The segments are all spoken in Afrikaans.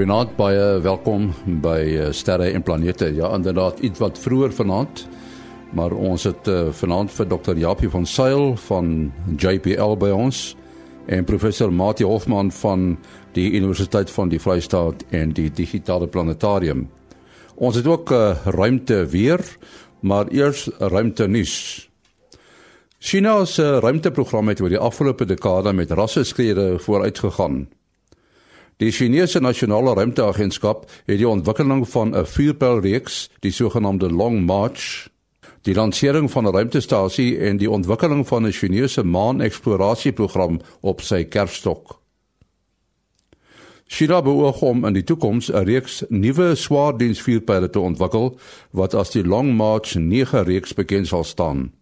Goeienaand, baie welkom by eh, Sterre en Planete. Ja, inderdaad, iets wat vroeër vanaand, maar ons het uh, vanaand vir Dr. Japie van Sail van JPL by ons en professor Mati Hofman van die Universiteit van die Vrystaat en die Digitale Planetarium. Ons het ook uh, ruimte weer, maar eers ruimte nuus. China se ruimteprogram het oor die afgelope dekade met rasse skrede vooruitgegaan. Die Chinese Nasionale Ruimteagentskap het die ontwikkeling van 'n vuurpylreeks, die sogenaamde Long March, die lansering van 'n ruimtestasie en die ontwikkeling van 'n Chinese maan-eksplorasieprogram op sy kerfstok. China beoog om in die toekoms 'n reeks nuwe swaardiensvuurpyle te ontwikkel wat as die Long March 9 reeks bekend sal staan.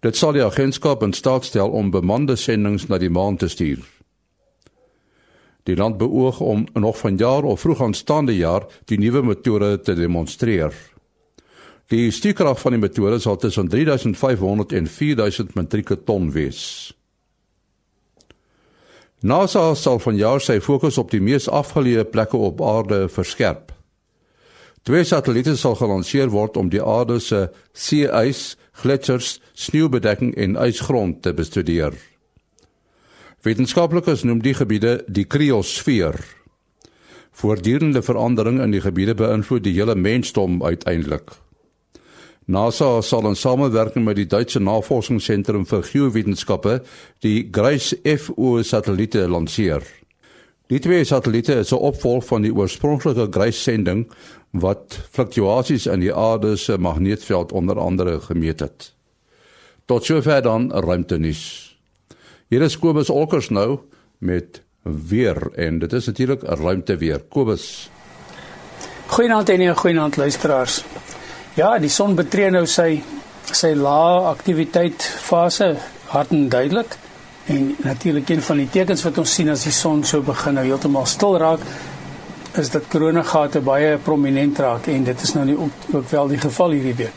Dit sal die agentskap in staat stel om bemande sendinge na die maan te stuur. Die land beoog om nog vanjaar of vroeg aanstaande jaar die nuwe metode te demonstreer. Die stuurkrag van die metode sal tussen 3500 en 4000 metrieke ton wees. NASA sal vanjaar sy fokus op die mees afgeleë plekke op aarde verskerp. Twee satelliete sal gelanseer word om die aarde se see-ys, gletsers, sneeubedekking en ysgrond te bestudeer. Wetenskaplikes noem die gebiede die kriosfeer. Voortdurende verandering in die gebiede beïnvloed die hele mensdom uiteindelik. NASA sal in samewerking met die Duitse Navorsingsentrum vir Geowetenskappe die Grace FO satelliete lanseer. Die twee satelliete is 'n opvolg van die oorspronklike Grace sending wat fluktuasies in die aarde se magneetveld onder andere gemeet het. Tot sover dan ruimtenis. Hier is Kobus Olkers nou met weer en dit is natuurlik 'n ruimte weer. Kobus. Goeienaand en goeienaand luisteraars. Ja, die son betree nou sy sy lae aktiwiteit fase hard en duidelik. En natuurlik een van die tekens wat ons sien as die son so begin nou heeltemal stil raak is dat koronagate baie prominent raak en dit is nou nie ook, ook wel die geval hierdie week.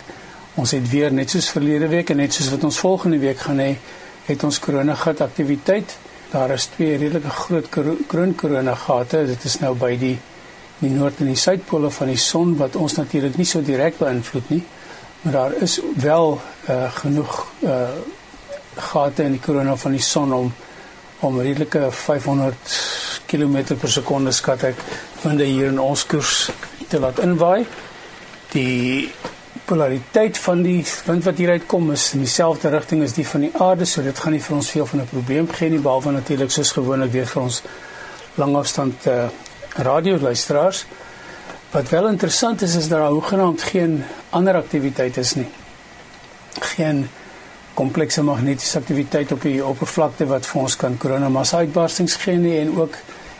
Ons het weer net soos verlede week en net soos wat ons volgende week gaan hê, het ons koronagat aktiwiteit. Daar is twee redelike groot kroon koronagate. Dit is nou by die die noord en die suidpole van die son wat ons natuurlik nie so direk beïnvloed nie. Maar daar is wel uh, genoeg uh, gate in die korona van die son om om redelike 500 km per sekonde skat ek winde hier in ons koers te laat inwaai. Die polariteit van die wind wat hier uitkom is in dieselfde rigting as die van die aarde, so dit gaan nie vir ons veel van 'n probleem gee nie behalwe natuurlik soos gewoonlik weer vir ons langafstand uh, radioluisteraars. Wat wel interessant is is daar hoegenaamd geen ander aktiwiteit is nie. Geen komplekse magnetiese aktiwiteit op die oppervlakte wat vir ons kan koronamassa uitbarstings gee nie en ook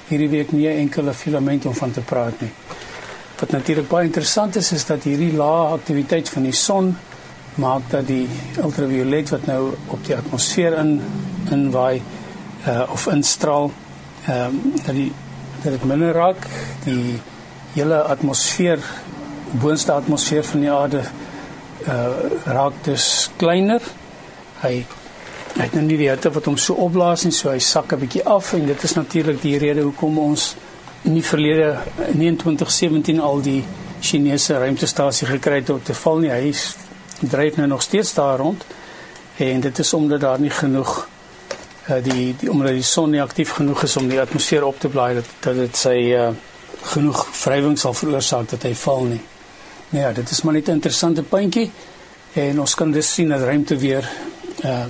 hierdie week nie enkele filament om van te praat nie. Wat natuurlik baie interessant is is dat hierdie lae aktiwiteit van die son maak dat die ultraviolet wat nou op die atmosfeer in inwaai uh, of instraal ehm um, dat die dat dit minder raak. Die hele atmosfeer boonste atmosfeer van die aarde uh, raak dus kleiner. Hy hy het nou nie die hitte wat hom so opblaas nie so hy sak 'n bietjie af en dit is natuurlik die rede hoekom ons in die verlede in 2017 al die Chinese ruimtestasie gekry het om te val nie. Hy dryf nou nog steeds daar rond en dit is omdat daar nie genoeg uh, die die omdat die son nie aktief genoeg is om die atmosfeer op te blaai dat dat dit sy uh, genoeg wrywing sal veroorsaak dat hy val nie. Nou ja, dit is maar net 'n interessante puntjie en ons kan dus sien dat ruimte weer uh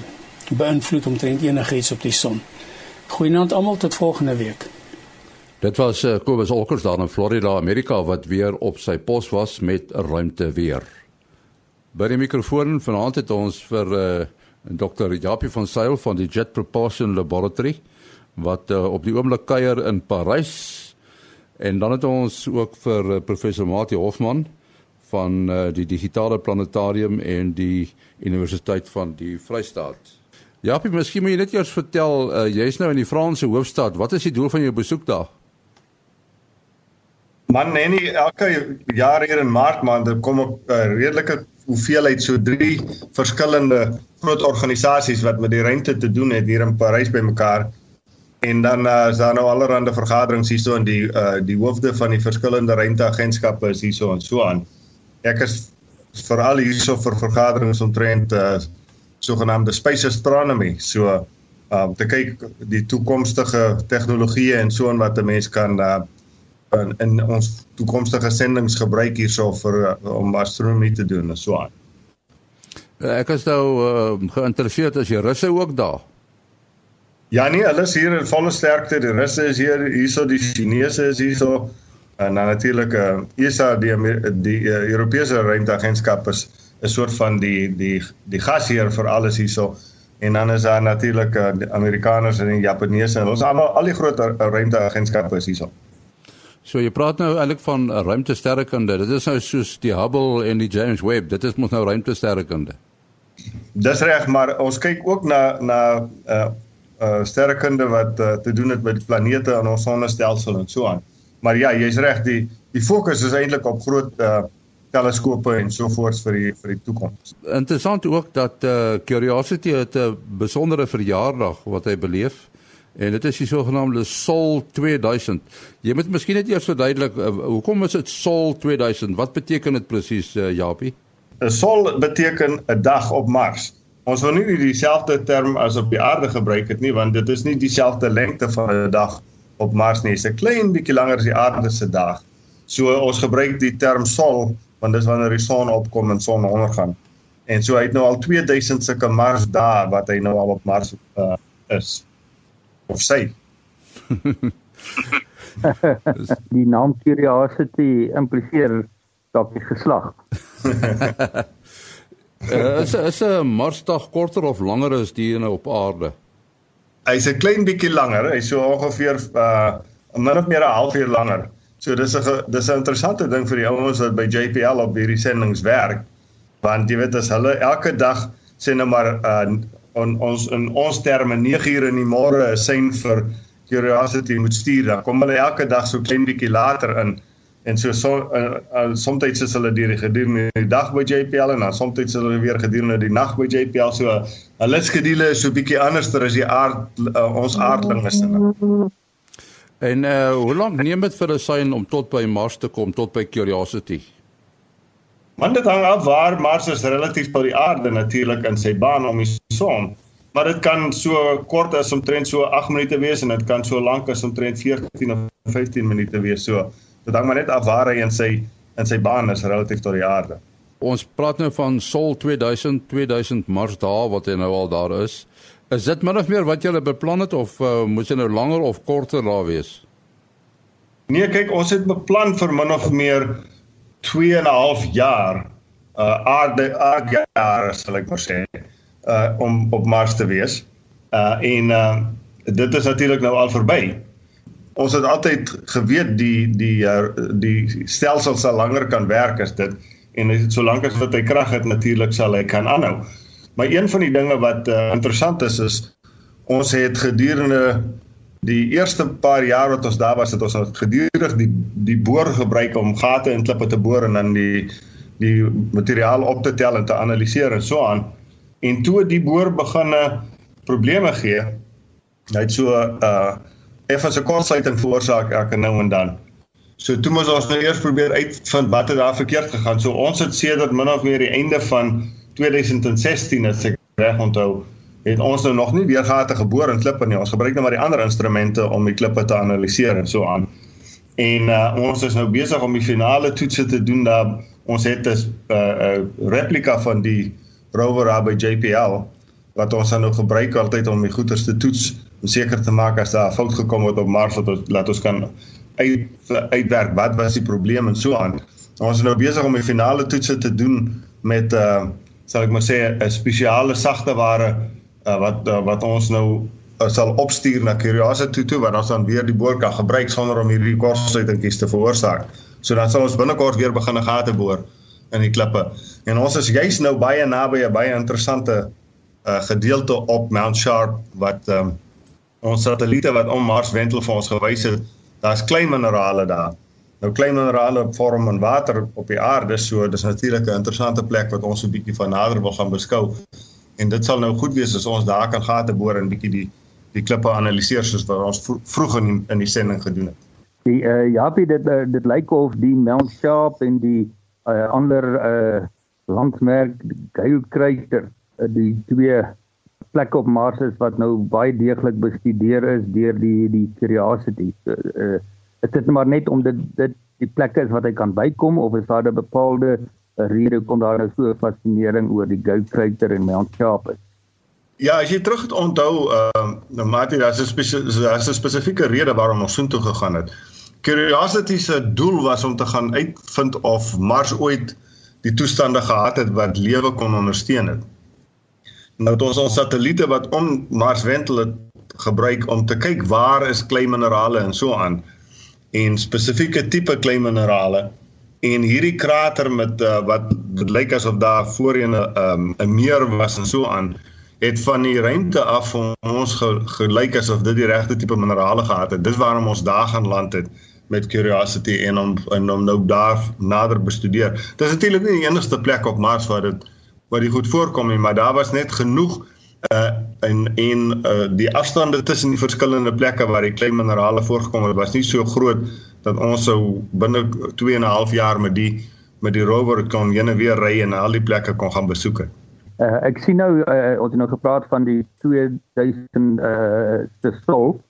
beïnvloed omtrent enigiets op die son. Goeienaand almal tot volgende week. Dit was uh, Kobus Olkers daar in Florida, Amerika wat weer op sy pos was met ruimte weer. By die mikrofoon vanaand het ons vir uh, eh, Dr. Japie van Sail van die Jet Propulsion Laboratory wat uh, op die oomblik kuier in Parys en dan het ons ook vir uh, professor Mati Hofman van uh, die digitale planetarium en die universiteit van die Vrystaat. Japie, miskien moet jy net eers vertel, uh, jy's nou in die Franse hoofstad. Wat is die doel van jou besoek daar? Man nee nie elke jaar hier in Maart maand dan kom ek 'n uh, redelike hoeveelheid so drie verskillende groot organisasies wat met die ruimte te doen het hier in Parys bymekaar. en dan uh, is daar nou allerlei vergaderings hierso in die uh, die hoofde van die verskillende ruimteagentskappe is hierso en so aan. Ek is veral hierso vir vergaderings omtrent uh, sogenaamde space astronomy. So um te kyk die toekomstige tegnologieë en so en wat 'n mens kan uh, in, in ons toekomstige sendinge gebruik hierso vir uh, om astronomie te doen en so aan. Ek is nou uh, geïnteresseerd as jy russe ook daar. Ja nee, hulle is hier in volle sterkte. Die Russe is hier, hierso die Chinese is hierso. En dan natuurlik eh uh, ESA die die uh, Europese ruimteagentskap is 'n soort van die die die gasheer vir alles hierso. En dan is daar natuurlik uh, die Amerikaners en die Japaneese. Ons almal al die groot ruimteagentskappe is hierso. So jy praat nou eintlik van ruimtesterrekunde. Dit is nou soos die Hubble en die James Webb. Dit is mos nou ruimtesterrekunde. Dis reg, maar ons kyk ook na na uh uh sterrekunde wat uh, te doen het met die planete in ons sonnestelsel en so aan. Maar ja, jy's reg, die die fokus is eintlik op groot uh teleskope en so voort vir die vir die toekoms. Interessant ook dat uh Curiosity het 'n besondere verjaardag wat hy beleef en dit is die sogenaamde Sol 2000. Jy moet miskien net eers verduidelik uh, hoekom is dit Sol 2000? Wat beteken dit presies uh, Japie? 'n Sol beteken 'n dag op Mars. Ons wil nie dieselfde term as op die aarde gebruik het nie want dit is nie dieselfde lengte van 'n dag op Mars nie. Dit is 'n klein bietjie langer as die aarde se dag. So ons gebruik die term sol want dis wanneer die son opkom en son ondergaan. En so hy het nou al 2000 sulke Mars dae wat hy nou al op Mars uh, is. Of sy. die naam Curiosity impliseer dat die geslag. Uh, is is 'n Marsdag korter of langer as die ene op aarde? Hy's 'n klein bietjie langer. Hy's so ongeveer uh min of meer 'n halfuur langer. So dis 'n dis 'n interessante ding vir die ouens wat by JPL op hierdie sendinge werk. Want jy weet as hulle elke dag sê nou maar uh on, ons in ons terme 9 ure in die môre 'n sein vir Curiosity moet stuur, dan kom hulle elke dag so klein bietjie later in en so so uh, uh, soms is hulle deur die gedurende die dag by JPL en dan soms is hulle weer gedurende die nag by JPL so hulle skedule is so bietjie anderster as die aard uh, ons aardlinge se. En uh, hoe lank neem dit vir 'n sein om tot by Mars te kom tot by Curiosity? Want dit hang af waar Mars is relatief by die aarde natuurlik in sy baan om die son. Maar dit kan so kort as omtrent so 8 minute wees en dit kan so lank as omtrent 14 of 15 minute wees. So Dit hang maar net af waar hy in sy in sy baan is relatief tot die aarde. Ons praat nou van Sol 2000 2000 Mars daar wat hy nou al daar is. Is dit min of meer wat julle beplan het of uh, moet hy nou langer of korter daar wees? Nee, kyk, ons het beplan vir min of meer 2 en 'n half jaar uh aarde aarde jaar sal ek maar sê uh om op Mars te wees. Uh en uh dit is natuurlik nou al verby ons het altyd geweet die die uh, die stelsel sal langer kan werk as dit en dit solank as wat hy krag het natuurlik sal hy kan aanhou. Maar een van die dinge wat uh, interessant is is ons het gedurende die eerste paar jaar wat ons daar was het ons gedurig die die boor gebruik om gate in klippe te boor en dan die die materiaal op te tel en te analiseer en so aan. En toe die boor beginne probleme gee, hy het so uh effens 'n kortsluiting veroorsaak elke nou en dan. So toe moes ons nou eers probeer uitvind wat het daar verkeerd gegaan. So ons het sedert min of meer die einde van 2016 as ek reg onthou, het ons nou nog nie weer gate geboor in klippe nie. Ons gebruik nou maar die ander instrumente om die klippe te analiseer en so aan. En uh, ons is nou besig om die finale toetse te doen daar. Ons het 'n uh, uh, replika van die rover by JPL wat ons dan nou gebruik altyd om die goeters te toets om seker te maak as daar 'n fout gekom het op Mars dat ons laat ons kan uit uitwerk wat was die probleem en so aan. Ons is nou besig om die finale toetse te doen met uh sal ek maar sê 'n spesiale sagte ware uh, wat uh, wat ons nou uh, sal opstuur na Curiosity toe waar ons dan weer die boor kan gebruik sonder om hierdie kortsluitingkies te veroorsaak. So dan sal ons binnekort weer begin gate boor in die klippe. En ons is juis nou baie naby 'n baie interessante uh gedeelte op Mount Sharp wat um ons satelliete wat om Mars wentel vir ons gewys het, daar's klein minerale daar. Nou klein minerale vorm in water op die aarde, so dis natuurlik 'n interessante plek wat ons 'n bietjie van nader wil gaan beskou. En dit sal nou goed wees as ons daar kan gate boor en bietjie die die klippe analiseer soos wat ons vroeg in die, in die sending gedoen het. Die uh, ja, dit uh, dit lyk of die Mount Sharp en die uh, ander uh, landmerk Gale Crater uh, die twee plekke op Mars is wat nou baie deeglik bestudeer is deur die die Curiosity. Uh, uh, is dit maar net om dit dit die plekke is wat hy kan bykom of is daar 'n bepaalde rede kom daar nou so 'n fascinering oor die Crater en Sharp? Is? Ja, as jy terug onthou, ehm uh, nou Mati, daar's 'n daar's 'n spesifieke rede waarom ons soontoe gegaan het. Curiosity se doel was om te gaan uitvind of Mars ooit die toestande gehad het wat lewe kon ondersteun het. Nou het ons ons satelliete wat om Mars wentel het gebruik om te kyk waar is kleiminerale en so aan en spesifieke tipe kleiminerale en hierdie krater met uh, wat dit lyk asof daar voorheen 'n um, 'n meer was en so aan het van die ruimte af ons gelyk asof dit die regte tipe minerale gehad het. Dis waarom ons daar gaan land het met Curiosity en om en om nou daar nader bestudeer. Dit is natuurlik nie die enigste plek op Mars waar dit waar dit goed voorkom nie, maar daar was net genoeg uh en en uh die afstande tussen die verskillende plekke waar die klein minerale voorgekom het was nie so groot dat ons sou binne 2 en 'n half jaar met die met die rover kon heen en weer ry en al die plekke kon gaan besoek het. Uh, ek sien nou uh, ons het nou gepraat van die 2000 uh se sol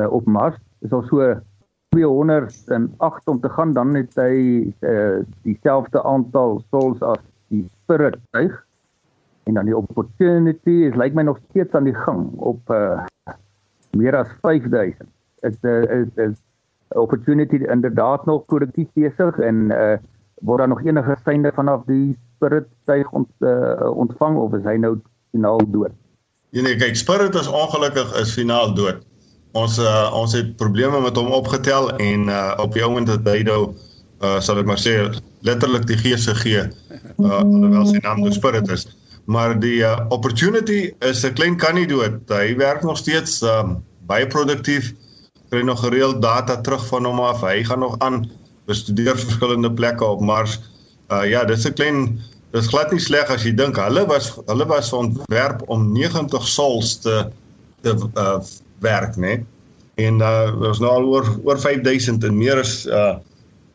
uh, op Mars. Is al so 208 om te gaan dan het hy uh dieselfde aantal sols as die Spirit tuig. En dan die opportunity is lyk my nog steeds aan die gang op uh meer as 5000. Dit uh, is is opportunity inderdaad nog produktief besig en uh word daar nog enige seinde vanaf die Spirit tuig ont, uh, ontvang of is hy nou finaal dood? Nee nee, kyk, Spirit is ongelukkig is finaal dood. Ons uh, ons het probleme met hom opgetel en uh, op die oomblik het hy nou uh, sal ek maar sê letterlik die gees gegee uh, alhoewel sy naam nou Spirit is. Maar die uh, opportunity is 'n klein kan nie dood. Hy werk nog steeds um, baie produktief. Kry nog gereeld data terug van hom af. Hy gaan nog aan bestudeer verskillende plekke op Mars. Uh ja, dis 'n klein dis glad nie sleg as jy dink hulle was hulle was ontwerp om 90 sols te te uh werk, né? En uh ons nou al oor oor 5000 en meer as uh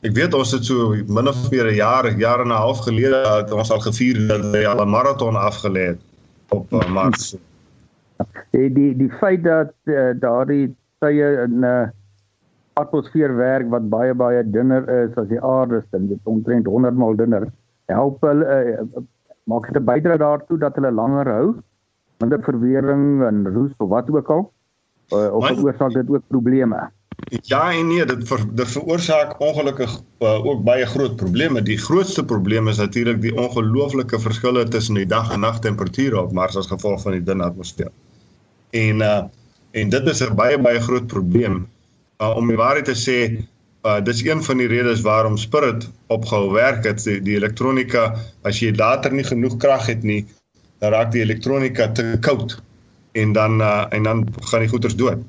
ek weet ons het so min of meer 'n jaar, jaar en 'n half gelede het ons al gevier dat hy al 'n maraton afgelê het op uh, Mars. Die die die feit dat uh, daardie tye in 'n uh, atmosfeer werk wat baie baie dunner is as die aarde se, dit omtrent 100 maal dunner. Help hulle uh, maak dit 'n bydrae daartoe dat hulle langer hou minder verwering en roes of wat ook al. Uh, of veroorsaak dit ook probleme? Ja en nee, dit ver, dit veroorsaak ongelukkig uh, ook baie groot probleme. Die grootste probleem is natuurlik die ongelooflike verskille tussen die dag en nag temperature op Mars as gevolg van die dun atmosfeer. En uh en dit is 'n baie baie groot probleem uh, om die waarheid te sê, uh, dis een van die redes waarom Spirit opgehou werk het. Die, die elektronika, as jy later nie genoeg krag het nie, dan raak die elektronika te koud en dan uh, en dan gaan die goeders dood.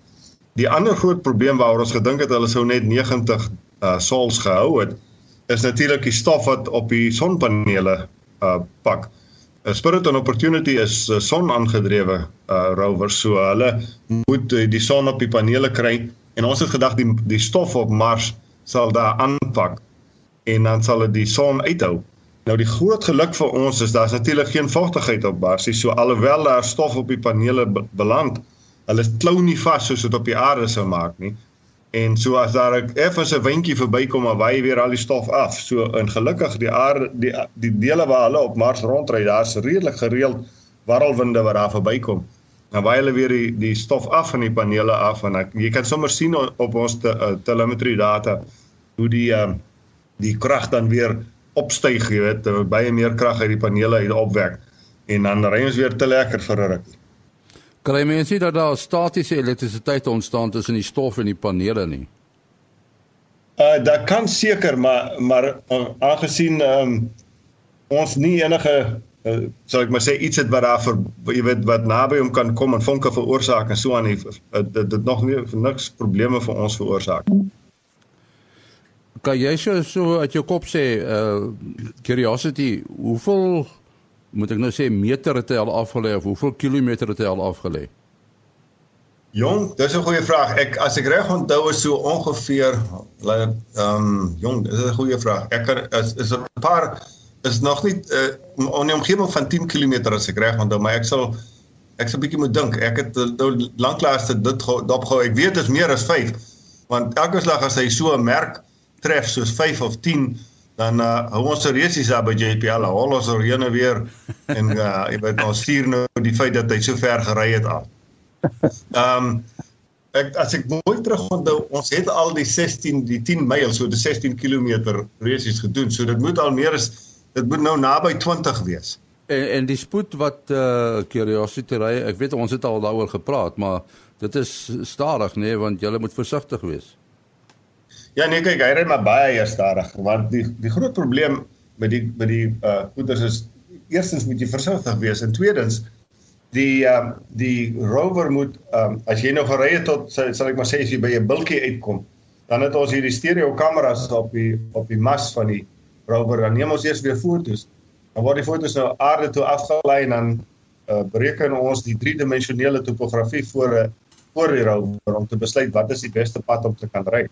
Die ander groot probleem waaroor ons gedink het hulle sou net 90 uh, sols gehou het, is natuurlik die stof wat op die sonpanele uh, pak. Uh, Spirit and Opportunity is uh, son aangedrewe uh, rover, so hulle moet uh, die son op die panele kry En ons het gedag die die stof op Mars sal daar aanpak en dan sal dit die son uithou. Nou die groot geluk vir ons is daar's natuurlik geen vochtigheid op Mars nie. So alhoewel daar stof op die panele beland, hulle klou nie vas soos dit op die aarde sou maak nie. En so as daar effens 'n windjie verbykom, dan waai weer al die stof af. So in gelukkig die aarde die die dele waar hulle op Mars rondry, daar's redelik gereeld warrelwinde wat daar verbykom dan waai hulle weer die die stof af van die panele af en ek, jy kan sommer sien op ons te, uh, telemetry data hoe die uh, die krag dan weer opstyg, jy weet, baie meer krag uit die panele uit opwek en dan ry ons weer te lekker vir 'n ruk. Kry mense sien dat daar statiese elektrisiteit ontstaan tussen die stof en die panele nie? Uh dit kan seker, maar maar uh, aangesien um, ons nie enige uh, sal ek maar sê iets het wat daar vir jy weet wat naby hom kan kom en vonke veroorsaak en so aan die uh, dit dit nog nie vir niks probleme vir ons veroorsaak. Kan jy so, so uit jou kop sê uh curiosity hoeveel moet ek nou sê meter het hy al afgelê of hoeveel kilometer het hy al afgelê? Jong, dis 'n goeie vraag. Ek as ek reg onthou is so ongeveer ehm um, jong, dis 'n goeie vraag. Ek kan is is 'n paar is nog nie uh, in die omgewing van 10 km as ek reg onthou, maar ek sal ek sal bietjie moet dink. Ek het nou lanklaas dit dopgehou. Ek weet dit is meer as 5. Want elke slag as hy so 'n merk tref soos 5 of 10 dan uh, hou ons se resies daar by JPL al ons heen en weer en uh, jy weet ons vier nou die feit dat hy so ver gery het af. Ehm um, ek as ek mooi terug onthou, ons het al die 16 die 10 myl, so die 16 km resies gedoen. So dit moet al meer as dit moet nou naby 20 wees. En en die spoed wat eh uh, Curiosity ry, ek weet ons het al daaroor gepraat, maar dit is stadig nê, nee, want jy moet versigtig wees. Ja nee, kyk, hy ry maar baie stadig, want die die groot probleem met die met die uh, goeders is eerstens moet jy versigtig wees en tweedens die um, die rover moet um, as jy nou gery het tot sal, sal ek maar sê as jy by 'n bultjie uitkom, dan het ons hierdie stereo kameras op die op die mas van die rover. Dan neem ons eers weer fotos. Dan word die fotos nou aarde toe afgelei en dan uh, bereken ons die driedimensionele topografie voor 'n voor die rover om te besluit wat is die beste pad om te kan ry.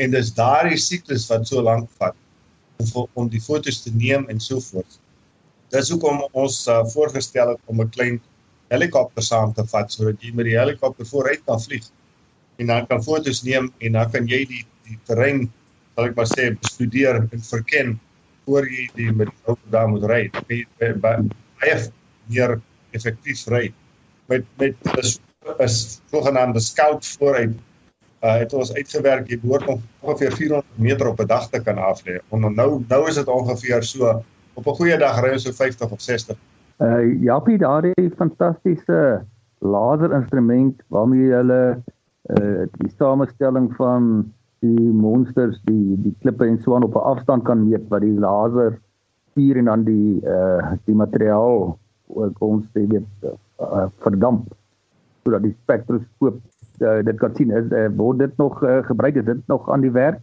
En dis daardie siklus wat so lank vat om om die fotos te neem en so voort. Dis hoekom ons uh, voorgestel het om 'n klein helikopter saam te vat sodat jy met die helikopter vooruit kan vlieg en dan kan fotos neem en dan kan jy die die terrein sal ek maar sê bestudeer en verken voor jy die met die auto daar moet ry. Baie meer effektief ry. Met met is is sogenaamde scout vooruit uh het ons uitgewerk jy behoort ongeveer 400 meter op 'n dag te kan aflê. En nou nou is dit ongeveer so op 'n goeie dag ry ons so 50 of 60 Uh Japie daardie fantastiese laser instrument waarmee hulle uh die samestelling van die monsters, die die klippe en so aan op 'n afstand kan meet wat die laser stuur en dan die uh die materiaal kom sê dit uh, verdamp sodat die spektroskoop uh, dit kan sien is uh, word dit nog uh, gebruik is dit nog aan die werk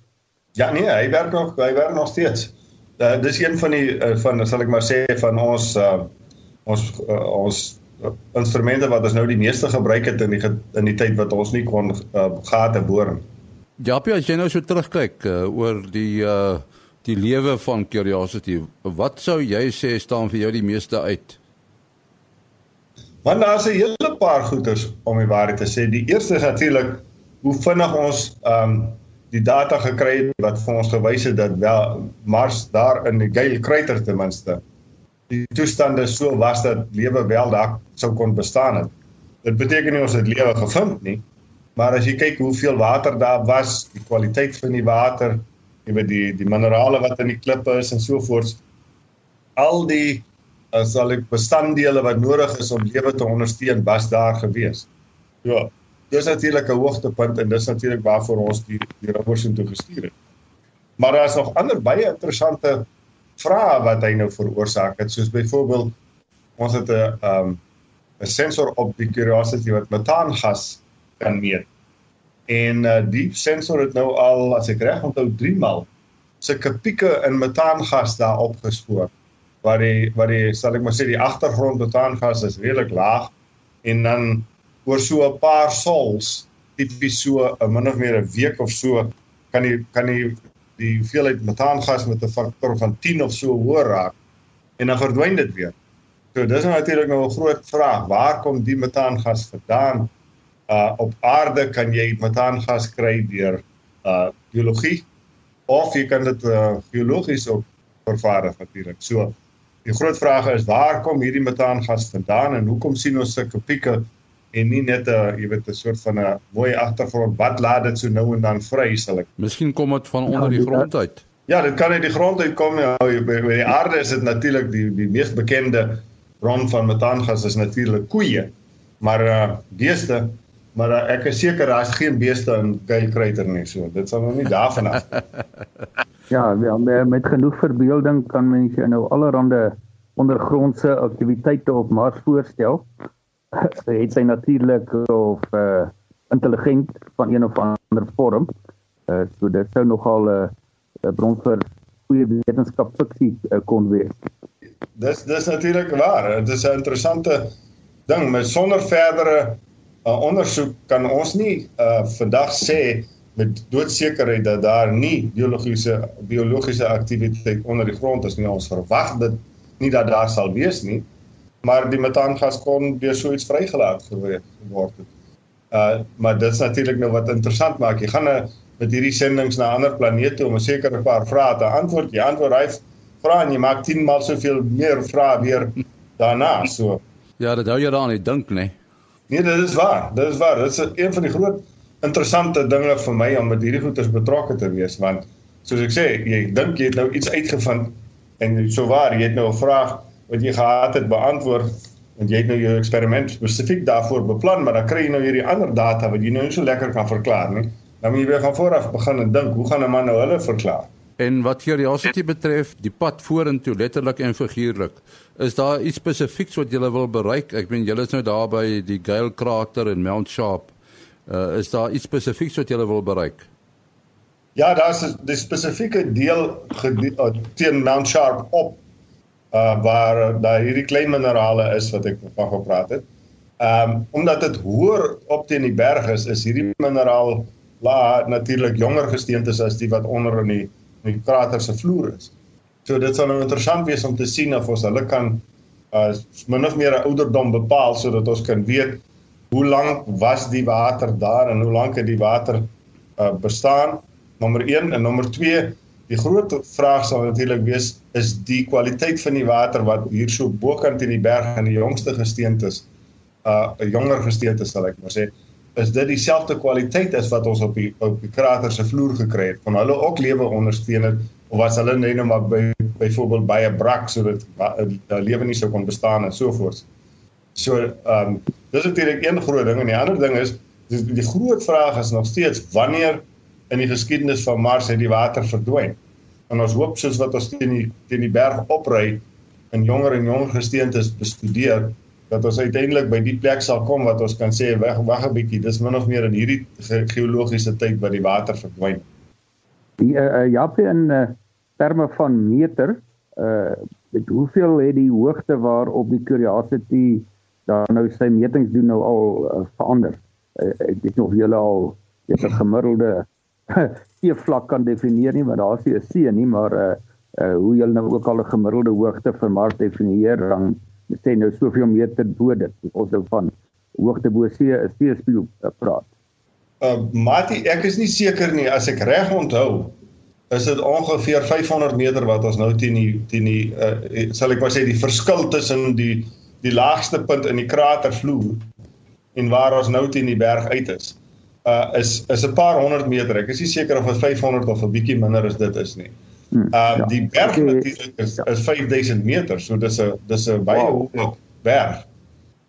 Ja nee, hy werk nog hy werk nog steeds. Uh, dis een van die uh, van sal ek maar sê van ons uh ons uh, ons instrumente wat ons nou die meeste gebruik het in die in die tyd wat ons nie kon uh, gate boor nie. Ja, as jy nou so terugkyk uh, oor die uh die lewe van Curiosity, wat sou jy sê staan vir jou die meeste uit? Want daar's 'n hele paar goeters om die waarheid te sê. Die eerste is natuurlik hoe vinnig ons um die data gekry het wat vir ons gewys het dat wel Mars daar in die Gale krater ten minste die toestande so was dat lewe wel daar sou kon bestaan het. Dit beteken nie ons het lewe gevind nie, maar as jy kyk hoeveel water daar was, die kwaliteit van die water, jy weet die die minerale wat in die klippe is en so voort, al die as al die bestanddele wat nodig is om lewe te ondersteun was daar gewees. Ja, dis natuurlik 'n hoogtepunt en dis natuurlik waarvoor ons die die rapport so toe gestuur het. Maar daar is nog ander baie interessante vrae wat hy nou veroorsaak het soos byvoorbeeld ons het 'n um 'n sensor op die Curiosity wat metaangas kan meet. En uh, die sensor het nou al as ek reg onthou 3 maal sulke pieke in metaangas daar opgespoor waar die waar die sal ek maar sê die agtergrond metaangas is redelik laag en dan oor so 'n paar sols tipies so 'n min of meer 'n week of so kan die kan die die hoeveelheid metaangas met 'n faktor van 10 of so hoër raak en dan verdwyn dit weer. So dis nou natuurlik nou 'n groot vraag, waar kom die metaangas vandaan? Uh op aarde kan jy metaangas kry deur uh biologie of jy kan dit uh geologies op vervaardig natuurlik. So die groot vraag is waar kom hierdie metaangas vandaan en hoekom sien ons sulke pieke en nie net 'n jy weet 'n soort van 'n mooi agtergrond wat laat dit so nou en dan vry sal ek. Miskien kom dit van onder die grond uit. Ja, dit kan uit die grond uit kom ja, by, by die aarde is dit natuurlik die die mees bekende bron van metaangas is natuurlik koeie. Maar uh beeste, maar uh, ek is seker daar's geen beeste in Gale Crater nie, so dit sal nou nie daarvan af. ja, ja, met genoeg verbeelding kan mens nou allerlei ondergrondse aktiwiteite op Mars voorstel het sy natuurlik of uh intelligent van een of ander vorm. Uh so dit sou nogal 'n uh, bron vir goeie wetenskap fiksie uh, kon wees. Dis dis natuurlik waar. Dit is 'n interessante ding met sonder verdere uh, ondersoek kan ons nie uh, vandag sê met doodsekerheid dat daar nie biologiese biologiese aktiwiteit onder die grond is nie. Ons verwag dit nie dat daar sal wees nie, maar die metaangas kon deur so iets vrygelaat geword het. Uh maar dit is natuurlik nou wat interessant maak. Jy gaan nou met hierdie sendinge na ander planete om 'n sekere paar vrae te antwoord. Jy antwoord hy vra en jy maak 10 maal soveel meer vrae weer daarna. So Ja, dit hou jou daaraan dink nê. Nee, dit is waar. Dit is waar. Dit is een van die groot interessante dinge vir my om met hierdie goeters betrokke te wees want soos ek sê, jy dink jy het nou iets uitgevind en so waar jy het nou 'n vraag wat jy gehad het beantwoord want jy het nou jou eksperiment spesifiek daarvoor beplan, maar dan kry jy nou hierdie ander data wat jy nou nie so lekker kan verklaar nie. Dan moet jy weer van voor af begin en dink, hoe gaan 'n man nou hulle verklaar? En wat curiosity betref, die pad vorentoe letterlik en figuurlik, is daar iets spesifieks wat jy wil bereik? Ek meen julle is nou daar by die Gale krater en Mount Sharp. Uh, is daar iets spesifieks wat jy wil bereik? Ja, daar's 'n spesifieke deel uh, teen Mount Sharp op uh waar daar hierdie klein minerale is wat ek van gepraat het. Ehm um, omdat dit hoër op teen die berg is, is hierdie mineraal la natuurlik jonger gesteentes as die wat onder in die, in die krater se vloer is. So dit sal nou interessant wees om te sien of ons hulle kan uh min of meer 'n ouderdom bepaal sodat ons kan weet hoe lank was die water daar en hoe lank het die water uh, bestaan? Nommer 1 en nommer 2, die groot vraag sal natuurlik wees is die kwaliteit van die water wat hier so bokant in die berg in die jongste gesteentes uh 'n jonger gesteente sal ek maar sê is dit dieselfde kwaliteit as wat ons op die op die krater se vloer gekry het. Kon hulle ook lewe ondersteun het of was hulle net maar by byvoorbeeld by 'n brak sodat die lewe nie sou kon bestaan en so voort. So ehm um, dis natuurlik een groot ding en die ander ding is die, die groot vraag is nog steeds wanneer in die geskiedenis van Mars het die water verdwyn. En ons hoop soos wat ons teen die teen die berg opry en jonger en jonger gesteentes bestudeer dat ons uiteindelik by die plek sal kom wat ons kan sê wag wag 'n bietjie dis min of meer in hierdie ge geologiese tyd wat die water verdwyn. Die uh, uh, Jappe in uh, terme van meter uh met hoeveel het die hoogte waarop die Curiosity daar nou sy metings doen nou al uh, verander. Uh, ek weet nog julle al jy 'n gemiddelde see vlak kan definieer nie, maar daar is nie 'n see nie, maar uh, uh hoe julle nou ook al 'n gemiddelde hoogte vir Mars definieer, dan sê nou soveel meter bo dit. Ons nou van hoogte bo see is see spieël uh, praat. Uh Mati, ek is nie seker nie as ek reg onthou is dit ongeveer 500 meter wat ons nou teen die teen die uh, sal ek maar sê die verskil tussen die die laagste punt in die kratervloer en waar ons nou teen die berg uit is. Uh is is 'n paar honderd meter. Ek is nie seker of dit 500 of 'n bietjie minder is dit is nie. Hmm, uh die berg natuurlik is is 5000 meter, so dis 'n dis 'n baie wow. hoë berg.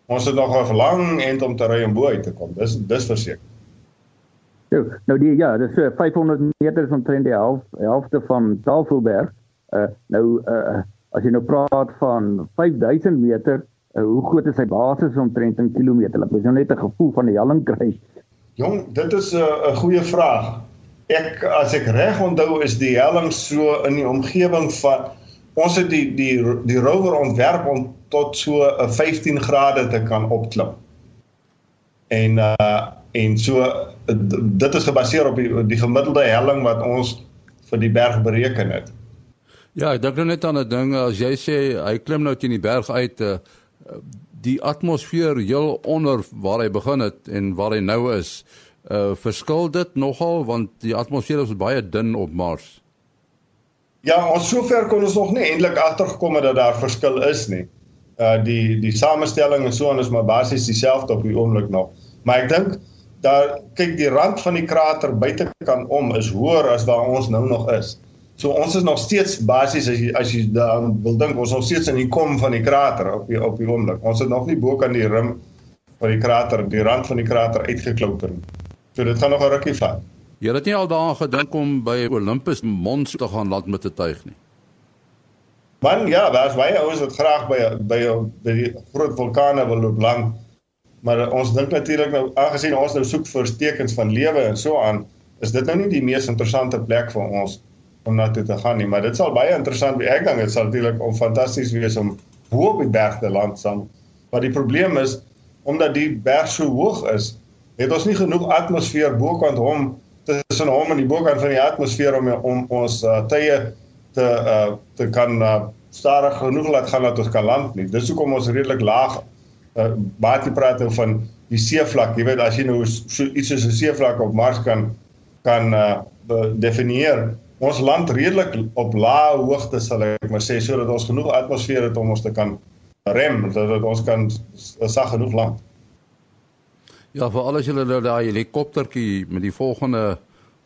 Ons het nog 'n lang end om te ry om bo uit te kom. Dis dis verseker. Ja, nou die ja, dis 500 meter is omtrent die helf, helfte van Tafelberg. Uh nou uh as jy nou praat van 5000 meter, uh, hoe groot is sy basis omtrent in kilometer? Laat ons nou net 'n gevoel van die helling kry. Jong, dit is 'n uh, 'n goeie vraag. Ek as ek reg onthou is die helling so in die omgewing van ons het die die die rover ontwerp om tot so 'n uh, 15 grade te kan opklim. En uh en so dit is gebaseer op die die gemiddelde helling wat ons vir die berg bereken het. Ja, ek dink nou net aan 'n ding as jy sê hy klim nou teen die berg uit uh, die atmosfeer heel onder waar hy begin het en waar hy nou is, uh verskil dit nogal want die atmosfeer is baie dun op Mars. Ja, ons sover kon ons nog nie eintlik agtergekom het dat daar verskil is nie. Uh die die samestelling en so aan is maar basies dieselfde op die oomblik nog. Maar ek dink daar kyk die rand van die krater buitekant om is hoër as waar ons nou nog is. So ons is nog steeds basies as jy as jy dan wil dink ons is nog steeds in die kom van die krater op die op die oomblik. Ons het nog nie bo kan die rim van die krater, die rand van die krater uitgeklouter nie. So dit gaan nog 'n rukkie vat. Jy het nie al daaraan gedink om by Olympus Mons te gaan land met 'n tuig nie. Man, ja, daar's baie ouens wat graag by by by die groot vulkane wil loop lang. Maar ons dink natuurlik nou aangesien ons nou soek vir tekens van lewe en so aan, is dit nou nie die mees interessante plek vir ons om na toe te gaan nie, maar dit sal baie interessant wees. Ek dink dit sal natuurlik om fantasties wees om bo op die berg te land saam. Maar die probleem is omdat die berg so hoog is, het ons nie genoeg atmosfeer bokant hom tussen hom en die bokant van die atmosfeer om om ons uh, tye te uh, te kan uh, stadig genoeg laat gaan dat ons kan land nie. Dis hoekom ons redelik laag uh, baie praat oor van die seevlak. Jy weet as jy nou so iets soos 'n seevlak op Mars kan kan uh, definieer, ons land redelik op lae hoogte sal ek maar sê sodat ons genoeg atmosfeer het om ons te kan rem, sodat ons kan sag genoeg land. Ja, vir alles julle nou daai helikoptertjie met die volgende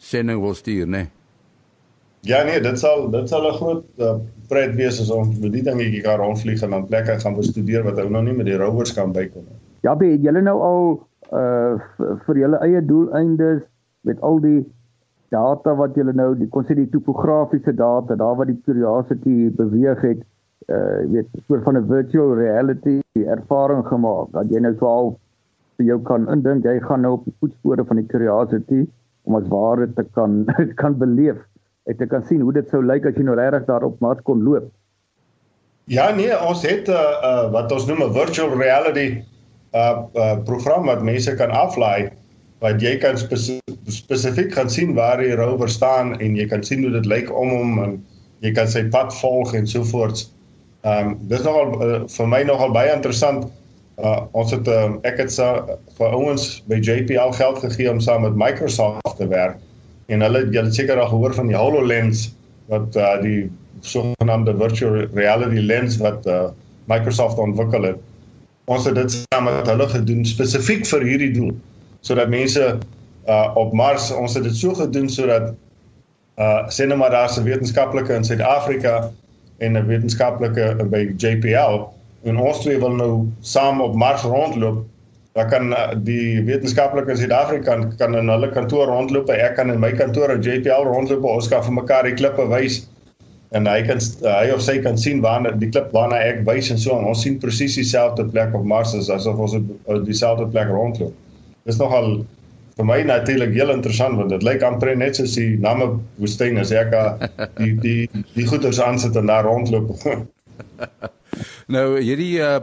sending wil stuur, né? Nee? Ja nee, dit sal dit sal 'n groot uh, pret wees as ons met die dingetjie kan rondvlieg en dan plekke gaan bestudeer wat ou nou nie met die rovers kan bykom nie. Ja, be julle nou al uh vir julle eie doeleindes met al die data wat julle nou, die kon sê die topografiese data, daar waar die curiosity beweeg het, uh weet, soort van 'n virtual reality ervaring gemaak. Dat jy nou swaal vir jou kan indink jy gaan nou op die voetspore van die curiosity om as ware te kan kan beleef. Ek te kan sien hoe dit sou lyk as jy nou regtig daarop maar kon loop. Ja nee, ons het 'n uh, uh, wat ons noem 'n virtual reality uh, uh program wat mense kan aflaai wat jy kan spesifiek kan sien waar die rover staan en jy kan sien hoe dit lyk om hom en jy kan sy pad volg en so voort. Ehm um, dis nogal uh, vir my nogal baie interessant. Uh ons het uh, ek het sa vir ouens by JPL geld gegee om saam met Microsoft te werk en hulle het seker al gehoor van die HoloLens wat uh, die sogenaamde virtual reality lens wat uh, Microsoft ontwikkel het. Ons het dit saam met hulle gedoen spesifiek vir hierdie doel sodat mense uh op Mars ons het dit so gedoen sodat uh sê net maar daar's 'n wetenskaplike in Suid-Afrika en 'n wetenskaplike by JPL en ons twee wil nou saam op Mars rondloop dan kan uh, die wetenskaplike in Suid-Afrika kan, in hulle kantoor rondloop en ek kan in my kantoor op JPL rondloop ons kan vir mekaar die klippe wys en hy kan uh, hy of sy kan sien waar die klip waarna ek wys en so en ons sien presies dieselfde plek op Mars as asof ons op dieselfde plek rondloop dis nogal vir my natuurlik heel interessant want dit lyk amper net soos die name woestyn as ek die die die goeders aansit en daar rondloop. nou hierdie uh,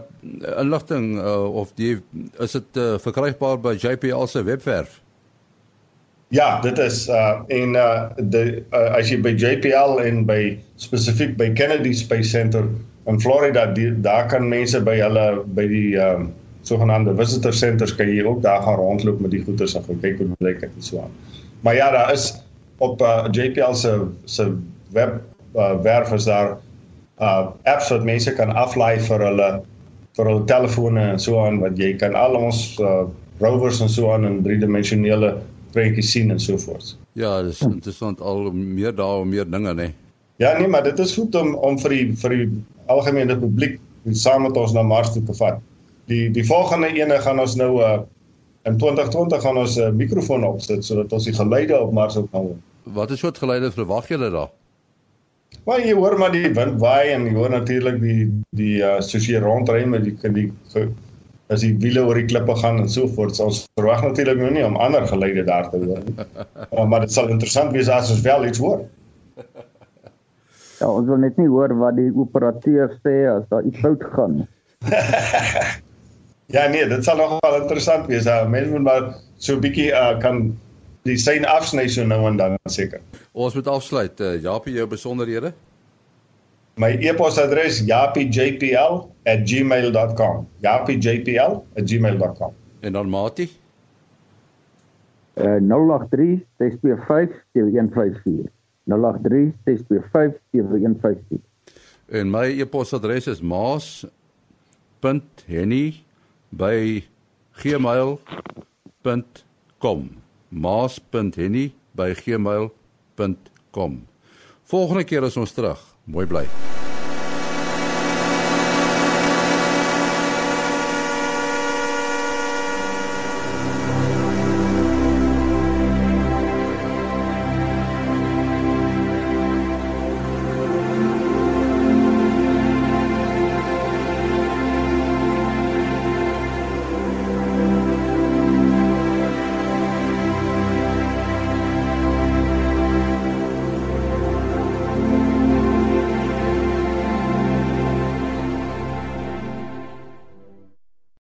inligting uh, of die is dit uh, verkrygbaar by JPL se webwerf? Ja, dit is uh en uh die uh, as jy by JPL en by spesifiek by Kennedy Space Center in Florida die, daar kan mense by hulle by die uh sogenaamde visitor centers kan jy ook daar gaan rondloop met die goeders en kyk hoe dit lyk en so aan. Maar ja, daar is op uh, JPL se se web uh, werf is daar uh apps wat mense kan aflaai vir hulle vir hulle telefone en so aan wat jy kan al ons uh, rovers en so aan in driedimensionele prentjies sien en so voort. Ja, dis interessant al meer daar en meer dinge nê. Nee. Ja, nee, maar dit is goed om om vir die vir die algemene publiek saam met ons na Mars toe te vat die die volgende ene gaan ons nou uh in 2020 gaan ons 'n uh, mikrofoon opsit sodat ons die geluide op Mars ook kan hoor. Wat is soort geluide verwag julle daar? Maar jy hoor maar die wind waai en jy hoor natuurlik die die uh soos jy rondry met die die, die as die wiele oor die klippe gaan en so voort. So ons verwag natuurlik nou nie om ander geluide daar te hoor nie. uh, maar dit sal interessant wees as ons wel iets hoor. Ja, ons wil net nie hoor wat die operateur sê as daar iets fout gaan. Ja nee, dit sal nogal interessant wees. Uh, Mense moet maar so 'n bietjie uh, kan die sein afsny so nou en dan seker. Ons moet afsluit. Uh, Japie, jou besonderhede? My e-posadres japiejpl@gmail.com. japiejpl@gmail.com. En dan Mati? Uh 083 625 7154. 083 625 7154. En my e-posadres is maas.henny by gmail.com maas.henny by gmail.com Volgende keer is ons terug. Mooi bly.